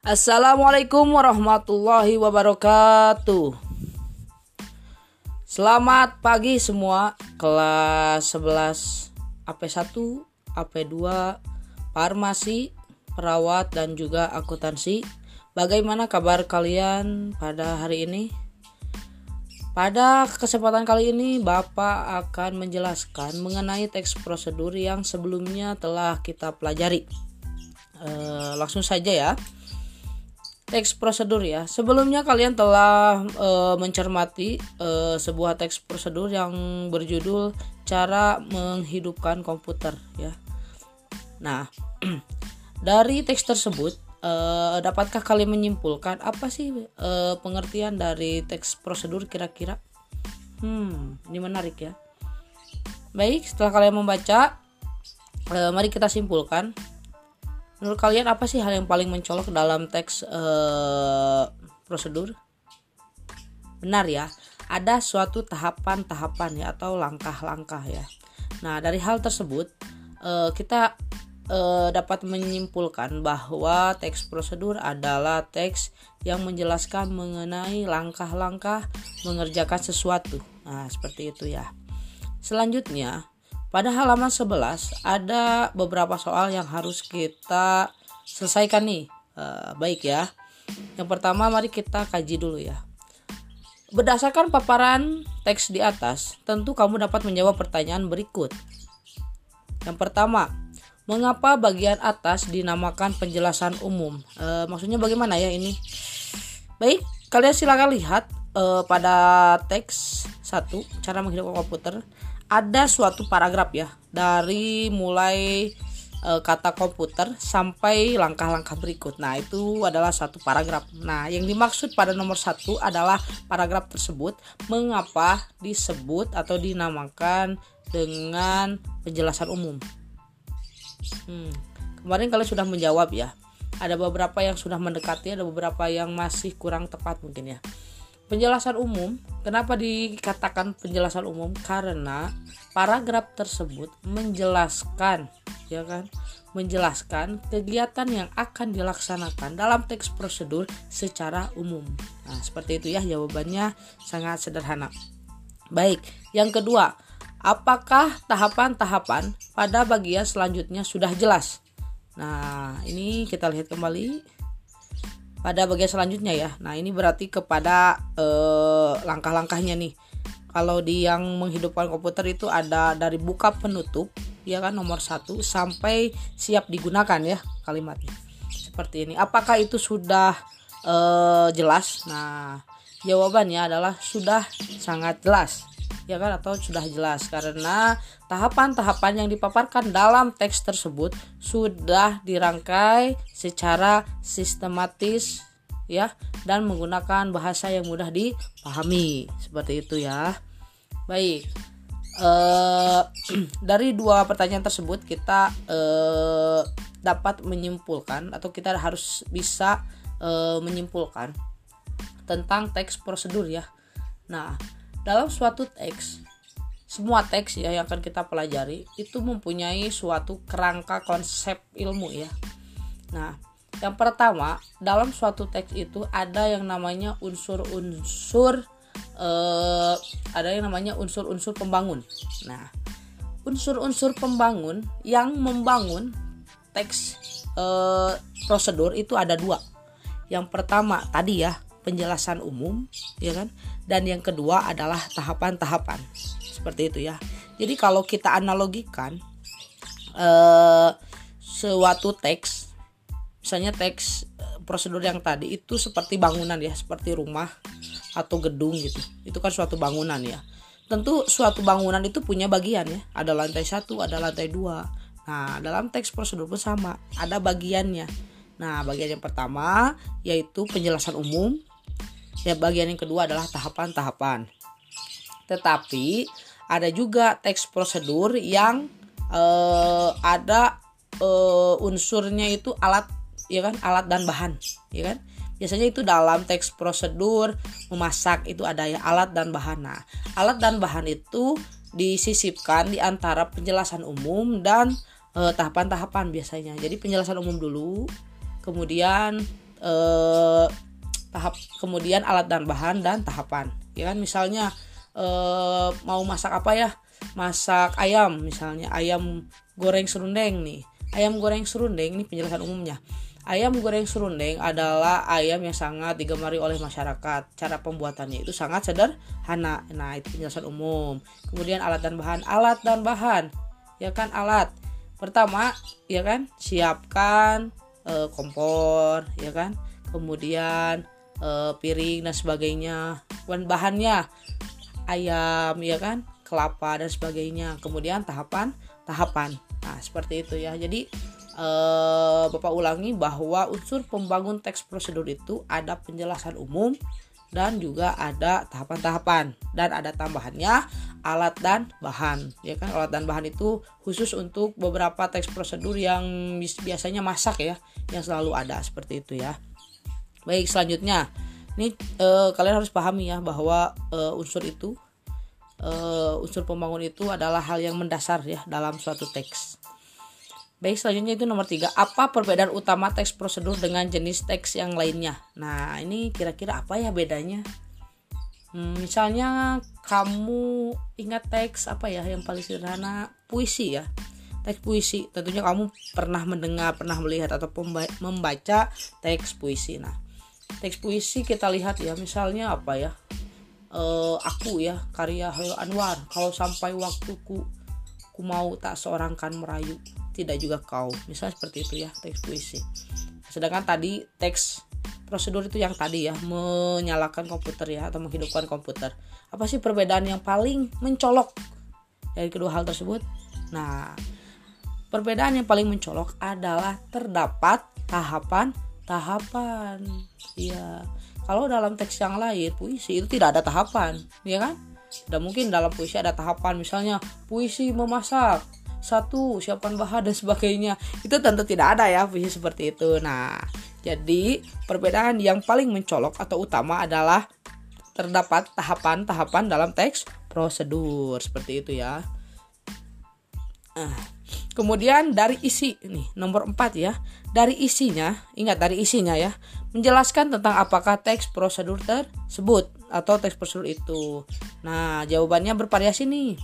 Assalamualaikum warahmatullahi wabarakatuh. Selamat pagi semua kelas 11 AP1, AP2, farmasi, perawat dan juga akuntansi. Bagaimana kabar kalian pada hari ini? Pada kesempatan kali ini, Bapak akan menjelaskan mengenai teks prosedur yang sebelumnya telah kita pelajari. E, langsung saja ya. Teks prosedur ya. Sebelumnya kalian telah e, mencermati e, sebuah teks prosedur yang berjudul cara menghidupkan komputer ya. Nah, dari teks tersebut uh, dapatkah kalian menyimpulkan apa sih uh, pengertian dari teks prosedur kira-kira? Hmm, ini menarik ya. Baik, setelah kalian membaca, uh, mari kita simpulkan. Menurut kalian apa sih hal yang paling mencolok dalam teks uh, prosedur? Benar ya, ada suatu tahapan-tahapan ya atau langkah-langkah ya. Nah, dari hal tersebut uh, kita eh, dapat menyimpulkan bahwa teks prosedur adalah teks yang menjelaskan mengenai langkah-langkah mengerjakan sesuatu. Nah, seperti itu ya. Selanjutnya, pada halaman 11 ada beberapa soal yang harus kita selesaikan nih. Eh, baik ya. Yang pertama mari kita kaji dulu ya. Berdasarkan paparan teks di atas, tentu kamu dapat menjawab pertanyaan berikut. Yang pertama, Mengapa bagian atas dinamakan penjelasan umum? E, maksudnya bagaimana ya ini? Baik, kalian silakan lihat e, pada teks satu cara menghidupkan komputer ada suatu paragraf ya dari mulai e, kata komputer sampai langkah-langkah berikut. Nah itu adalah satu paragraf. Nah yang dimaksud pada nomor satu adalah paragraf tersebut mengapa disebut atau dinamakan dengan penjelasan umum. Hmm. Kemarin kalian sudah menjawab ya. Ada beberapa yang sudah mendekati, ada beberapa yang masih kurang tepat mungkin ya. Penjelasan umum, kenapa dikatakan penjelasan umum? Karena paragraf tersebut menjelaskan, ya kan? Menjelaskan kegiatan yang akan dilaksanakan dalam teks prosedur secara umum. Nah, seperti itu ya jawabannya sangat sederhana. Baik, yang kedua, Apakah tahapan-tahapan pada bagian selanjutnya sudah jelas? Nah, ini kita lihat kembali pada bagian selanjutnya ya. Nah, ini berarti kepada eh, langkah-langkahnya nih. Kalau di yang menghidupkan komputer itu ada dari buka penutup, ya kan nomor satu sampai siap digunakan ya kalimatnya. Seperti ini. Apakah itu sudah eh, jelas? Nah, jawabannya adalah sudah sangat jelas ya kan? Atau sudah jelas. Karena tahapan-tahapan yang dipaparkan dalam teks tersebut sudah dirangkai secara sistematis ya dan menggunakan bahasa yang mudah dipahami. Seperti itu ya. Baik. Eh, dari dua pertanyaan tersebut kita eh, dapat menyimpulkan atau kita harus bisa eh, menyimpulkan tentang teks prosedur ya. Nah dalam suatu teks semua teks ya yang akan kita pelajari itu mempunyai suatu kerangka konsep ilmu ya. Nah, yang pertama dalam suatu teks itu ada yang namanya unsur-unsur eh, ada yang namanya unsur-unsur pembangun. Nah, unsur-unsur pembangun yang membangun teks eh, prosedur itu ada dua. Yang pertama tadi ya penjelasan umum ya kan dan yang kedua adalah tahapan-tahapan. Seperti itu ya. Jadi kalau kita analogikan eh, suatu teks misalnya teks eh, prosedur yang tadi itu seperti bangunan ya seperti rumah atau gedung gitu. Itu kan suatu bangunan ya. Tentu suatu bangunan itu punya bagian ya. Ada lantai satu ada lantai dua. Nah dalam teks prosedur pun sama ada bagiannya. Nah bagian yang pertama yaitu penjelasan umum Ya, bagian yang kedua adalah tahapan-tahapan. Tetapi ada juga teks prosedur yang uh, ada uh, unsurnya itu alat ya kan? Alat dan bahan ya kan? Biasanya itu dalam teks prosedur memasak itu ada ya alat dan bahan. Nah alat dan bahan itu disisipkan di antara penjelasan umum dan tahapan tahapan-tahapan biasanya. Jadi penjelasan umum dulu kemudian eh, tahap kemudian alat dan bahan dan tahapan. Ya kan misalnya eh, mau masak apa ya? Masak ayam misalnya ayam goreng serundeng nih. Ayam goreng serundeng ini penjelasan umumnya. Ayam goreng serundeng adalah ayam yang sangat digemari oleh masyarakat. Cara pembuatannya itu sangat sederhana. Nah itu penjelasan umum. Kemudian alat dan bahan. Alat dan bahan. Ya kan alat. Pertama ya kan siapkan e, kompor ya kan. Kemudian e, piring dan sebagainya. Dan bahannya ayam ya kan? Kelapa dan sebagainya. Kemudian tahapan tahapan. Nah seperti itu ya. Jadi e, bapak ulangi bahwa unsur pembangun teks prosedur itu ada penjelasan umum dan juga ada tahapan-tahapan. Dan ada tambahannya alat dan bahan. Ya kan? Alat dan bahan itu khusus untuk beberapa teks prosedur yang biasanya masak ya yang selalu ada. Seperti itu ya baik selanjutnya ini eh, kalian harus pahami ya bahwa eh, unsur itu eh, unsur pembangun itu adalah hal yang mendasar ya dalam suatu teks Baik, selanjutnya itu nomor tiga. Apa perbedaan utama teks prosedur dengan jenis teks yang lainnya? Nah, ini kira-kira apa ya bedanya? Hmm, misalnya kamu ingat teks apa ya yang paling sederhana? Puisi ya. Teks puisi. Tentunya kamu pernah mendengar, pernah melihat atau membaca teks puisi. Nah, teks puisi kita lihat ya. Misalnya apa ya? Uh, aku ya, karya Hayo Anwar. Kalau sampai waktuku ku mau tak seorang kan merayu tidak juga kau misalnya seperti itu ya teks puisi sedangkan tadi teks prosedur itu yang tadi ya menyalakan komputer ya atau menghidupkan komputer apa sih perbedaan yang paling mencolok dari kedua hal tersebut nah perbedaan yang paling mencolok adalah terdapat tahapan tahapan ya kalau dalam teks yang lain puisi itu tidak ada tahapan ya kan? Tidak mungkin dalam puisi ada tahapan misalnya puisi memasak satu siapkan bahan dan sebagainya. Itu tentu tidak ada ya visi seperti itu. Nah jadi perbedaan yang paling mencolok atau utama adalah terdapat tahapan-tahapan dalam teks prosedur seperti itu ya. Nah, kemudian dari isi nih nomor 4 ya. Dari isinya ingat dari isinya ya menjelaskan tentang apakah teks prosedur tersebut atau teks prosedur itu nah jawabannya bervariasi nih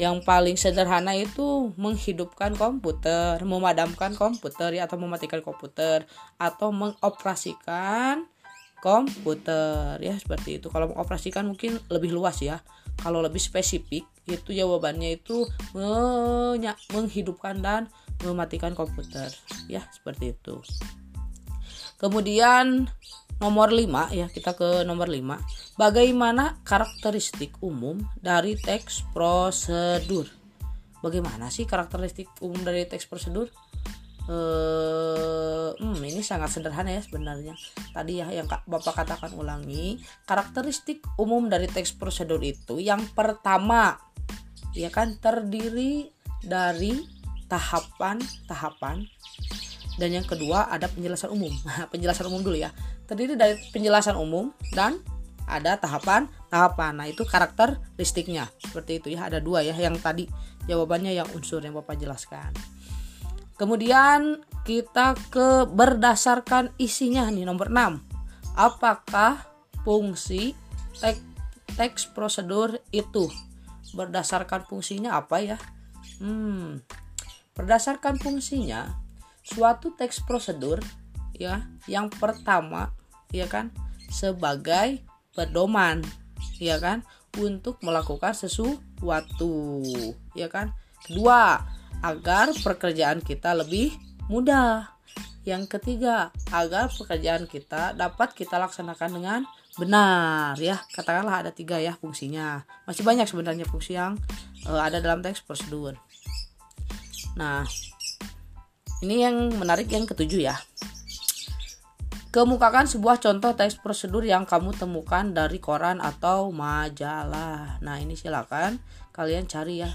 yang paling sederhana itu menghidupkan komputer, memadamkan komputer ya atau mematikan komputer atau mengoperasikan komputer ya seperti itu. Kalau mengoperasikan mungkin lebih luas ya. Kalau lebih spesifik itu jawabannya itu menghidupkan dan mematikan komputer ya seperti itu. Kemudian nomor 5 ya kita ke nomor 5 bagaimana karakteristik umum dari teks prosedur? Bagaimana sih karakteristik umum dari teks prosedur? Eh, hmm, ini sangat sederhana ya sebenarnya. Tadi ya yang bapak katakan ulangi karakteristik umum dari teks prosedur itu yang pertama ya kan terdiri dari tahapan-tahapan dan yang kedua ada penjelasan umum penjelasan umum dulu ya terdiri dari penjelasan umum dan ada tahapan-tahapan. Nah, itu karakteristiknya. Seperti itu ya, ada dua ya yang tadi jawabannya yang unsur yang Bapak jelaskan. Kemudian kita ke berdasarkan isinya nih nomor 6. Apakah fungsi teks prosedur itu berdasarkan fungsinya apa ya? Hmm. Berdasarkan fungsinya, suatu teks prosedur ya, yang pertama ya kan sebagai pedoman ya kan untuk melakukan sesuatu ya kan. Kedua agar pekerjaan kita lebih mudah. Yang ketiga agar pekerjaan kita dapat kita laksanakan dengan benar ya. Katakanlah ada tiga ya fungsinya. Masih banyak sebenarnya fungsi yang uh, ada dalam teks prosedur. Nah ini yang menarik yang ketujuh ya Kemukakan sebuah contoh teks prosedur yang kamu temukan dari koran atau majalah. Nah, ini silakan kalian cari ya.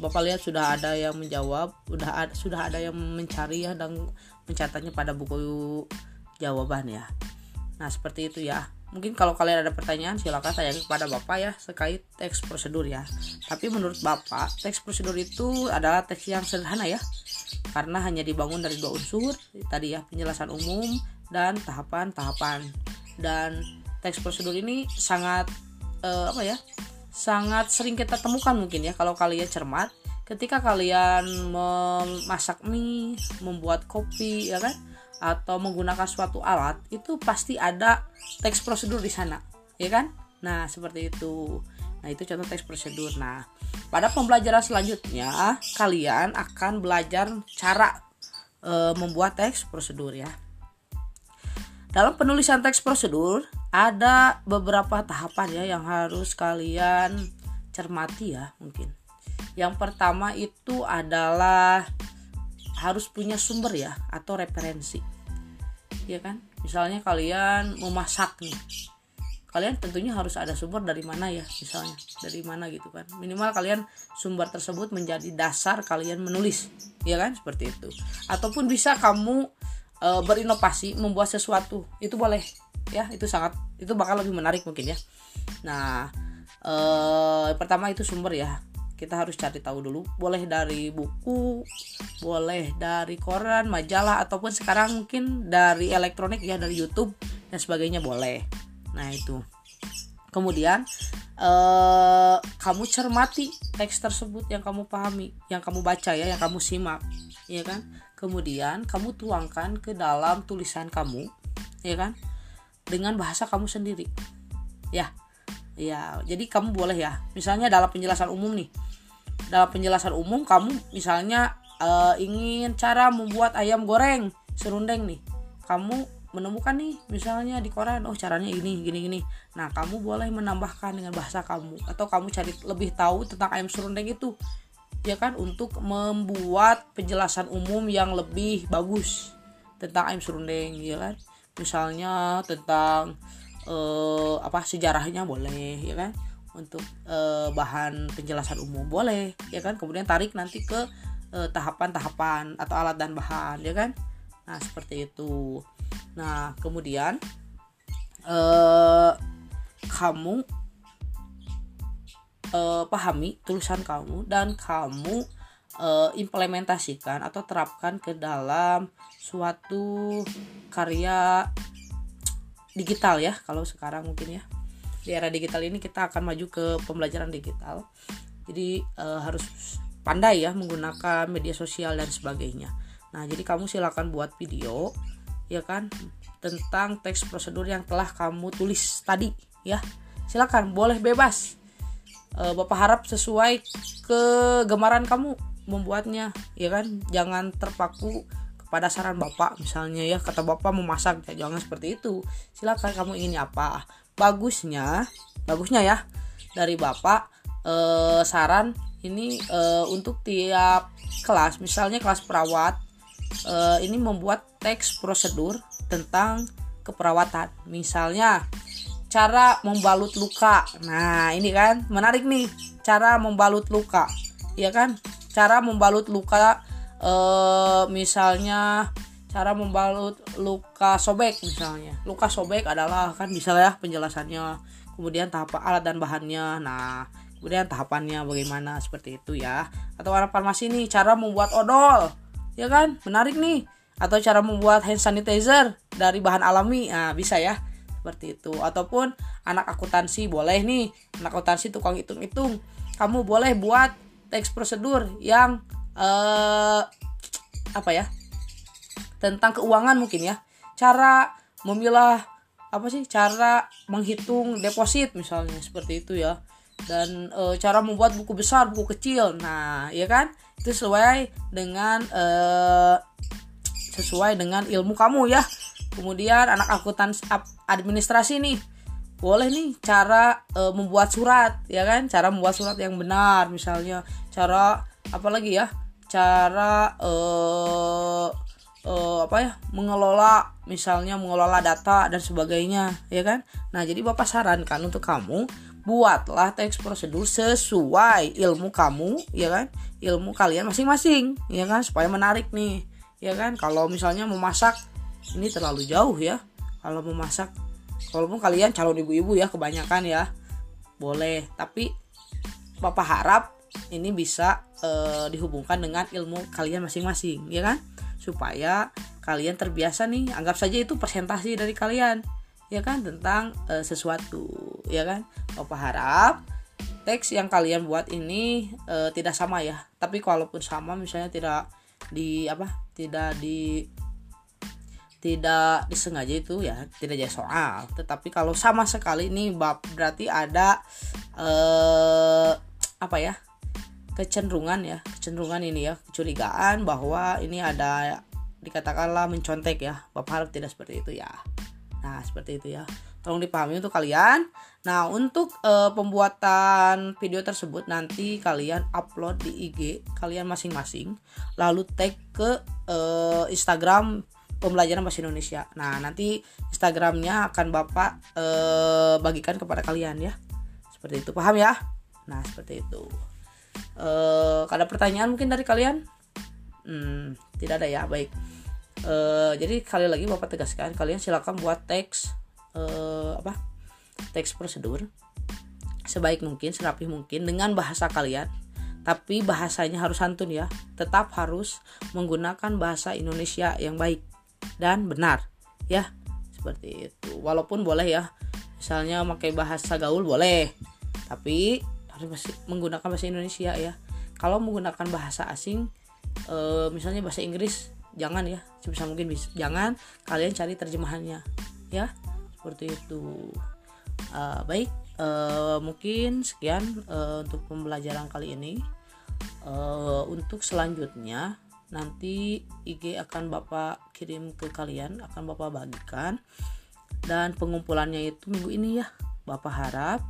Bapak lihat sudah ada yang menjawab, sudah ada, sudah ada yang mencari ya dan mencatatnya pada buku jawaban ya. Nah, seperti itu ya. Mungkin kalau kalian ada pertanyaan silakan tanyakan kepada bapak ya terkait teks prosedur ya. Tapi menurut bapak teks prosedur itu adalah teks yang sederhana ya. Karena hanya dibangun dari dua unsur tadi ya penjelasan umum dan tahapan-tahapan. Dan teks prosedur ini sangat uh, apa ya sangat sering kita temukan mungkin ya kalau kalian cermat. Ketika kalian memasak mie membuat kopi ya kan atau menggunakan suatu alat itu pasti ada teks prosedur di sana ya kan? Nah seperti itu. Nah itu contoh teks prosedur. Nah pada pembelajaran selanjutnya kalian akan belajar cara e, membuat teks prosedur ya. Dalam penulisan teks prosedur ada beberapa tahapan ya yang harus kalian cermati ya mungkin. Yang pertama itu adalah harus punya sumber ya atau referensi. Ya kan? Misalnya kalian memasak nih. Kalian tentunya harus ada sumber dari mana ya misalnya. Dari mana gitu kan. Minimal kalian sumber tersebut menjadi dasar kalian menulis. Ya kan? Seperti itu. Ataupun bisa kamu e, berinovasi membuat sesuatu. Itu boleh. Ya itu sangat itu bakal lebih menarik mungkin ya. Nah e, pertama itu sumber ya kita harus cari tahu dulu. Boleh dari buku boleh dari koran majalah ataupun sekarang mungkin dari elektronik ya dari YouTube dan sebagainya boleh. Nah itu. Kemudian eh, kamu cermati teks tersebut yang kamu pahami yang kamu baca ya yang kamu simak ya kan? Kemudian kamu tuangkan ke dalam tulisan kamu ya kan? Dengan bahasa kamu sendiri. Ya ya. Jadi kamu boleh ya. Misalnya dalam penjelasan umum nih dalam penjelasan umum kamu misalnya uh, ingin cara membuat ayam goreng serundeng nih. Kamu menemukan nih misalnya di koran oh caranya ini gini gini. Nah kamu boleh menambahkan dengan bahasa kamu atau kamu cari lebih tahu tentang ayam serundeng itu ya kan? Untuk membuat penjelasan umum yang lebih bagus tentang ayam serundeng ya kan? Misalnya tentang uh, apa sejarahnya boleh ya kan untuk e, bahan penjelasan umum. Boleh ya kan? Kemudian tarik nanti ke eh, tahapan-tahapan atau alat dan bahan ya kan? Nah seperti itu. Nah kemudian e, kamu e, pahami tulisan kamu dan kamu e, implementasikan atau terapkan ke dalam suatu karya digital ya kalau sekarang mungkin ya di era digital ini kita akan maju ke pembelajaran digital. Jadi e, harus pandai ya menggunakan media sosial dan sebagainya. Nah jadi kamu silakan buat video ya kan tentang teks prosedur yang telah kamu tulis tadi ya. Silakan boleh bebas. E, bapak harap sesuai kegemaran kamu membuatnya ya kan? Jangan terpaku kepada saran bapak misalnya ya kata bapak memasak ya jangan seperti itu. Silakan kamu ingin apa bagusnya bagusnya ya dari bapak eh, saran ini eh, untuk tiap kelas misalnya kelas perawat eh, ini membuat teks prosedur tentang keperawatan. Misalnya cara membalut luka. Nah ini kan menarik nih cara membalut luka ya kan? Cara membalut luka eh, misalnya cara membalut luka sobek misalnya. Luka sobek adalah kan bisa ya penjelasannya. Kemudian tahap alat dan bahannya. Nah kemudian tahapannya bagaimana seperti itu ya. Atau anak farmasi nih cara membuat odol. Ya kan? Menarik nih. Atau cara membuat hand sanitizer dari bahan alami. Nah bisa ya. Seperti itu. Ataupun anak akuntansi boleh nih. Anak akuntansi tukang hitung-hitung. Kamu boleh buat teks prosedur yang eh, apa ya tentang keuangan mungkin ya. Cara memilah apa sih cara menghitung deposit misalnya seperti itu ya. Dan e, cara membuat buku besar buku kecil. Nah ya kan? Itu sesuai dengan e, sesuai dengan ilmu kamu ya. Kemudian anak akuntan administrasi nih. Boleh nih cara e, membuat surat ya kan? Cara membuat surat yang benar misalnya. Cara apa lagi ya? Cara e, uh, apa ya mengelola misalnya mengelola data dan sebagainya ya kan? Nah jadi bapak sarankan untuk kamu buatlah teks prosedur sesuai ilmu kamu ya kan? Ilmu kalian masing-masing ya kan? Supaya menarik nih ya kan? Kalau misalnya memasak ini terlalu jauh ya. Kalau memasak walaupun kalian calon ibu-ibu ya kebanyakan ya boleh. Tapi bapak harap ini bisa uh, dihubungkan dengan ilmu kalian masing-masing ya kan supaya kalian terbiasa nih anggap saja itu presentasi dari kalian ya kan tentang uh, sesuatu ya kan? Bapak harap teks yang kalian buat ini uh, tidak sama ya. Tapi kalaupun sama misalnya tidak di apa tidak di tidak disengaja itu ya tidak jadi soal. Tetapi kalau sama sekali ini bab berarti ada eh, apa ya kecenderungan ya kecenderungan ini ya kecurigaan bahwa ini ada dikatakanlah mencontek ya bapak harap tidak seperti itu ya. Nah seperti itu ya. Tolong dipahami untuk kalian. Nah untuk uh, pembuatan video tersebut nanti kalian upload di IG kalian masing-masing lalu tag ke uh, Instagram pembelajaran bahasa Indonesia. Nah nanti Instagramnya akan bapak uh, bagikan kepada kalian ya. Seperti itu. Paham ya? Nah seperti itu uh, ada pertanyaan mungkin dari kalian? Hmm, tidak ada ya baik. Uh, jadi kali lagi bapak tegaskan kalian silakan buat teks uh, apa? Teks prosedur. Sebaik mungkin serapih mungkin dengan bahasa kalian. Tapi bahasanya harus santun ya. Tetap harus menggunakan bahasa Indonesia yang baik dan benar ya. Seperti itu. Walaupun boleh ya. Misalnya pakai bahasa gaul boleh. Tapi menggunakan bahasa Indonesia ya. Kalau menggunakan bahasa asing e, misalnya bahasa Inggris jangan ya. Sebisa mungkin bisa. Jangan kalian cari terjemahannya. Ya seperti itu. Uh, baik uh, mungkin sekian uh, untuk pembelajaran kali ini. Uh, untuk selanjutnya nanti IG akan bapak kirim ke kalian akan bapak bagikan. Dan pengumpulannya itu minggu ini ya. Bapak harap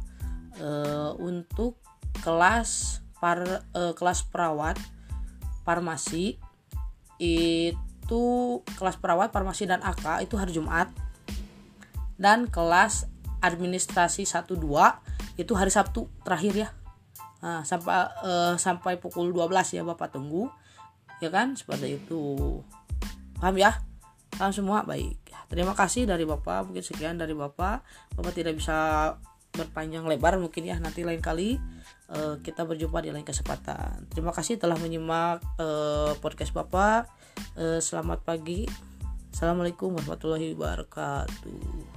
uh, untuk kelas par uh, kelas perawat farmasi itu kelas perawat farmasi dan AK itu hari Jumat dan kelas administrasi 1 2 itu hari Sabtu terakhir ya. Nah, sampai uh, sampai pukul 12 ya Bapak tunggu. Ya kan? Seperti itu. Paham ya? Paham semua? Baik. Terima kasih dari Bapak. Mungkin sekian dari Bapak. Bapak tidak bisa berpanjang lebar mungkin ya nanti lain kali uh, kita berjumpa di lain kesempatan. Terima kasih telah menyimak uh, podcast Bapak. Uh, selamat pagi. Assalamualaikum warahmatullahi wabarakatuh.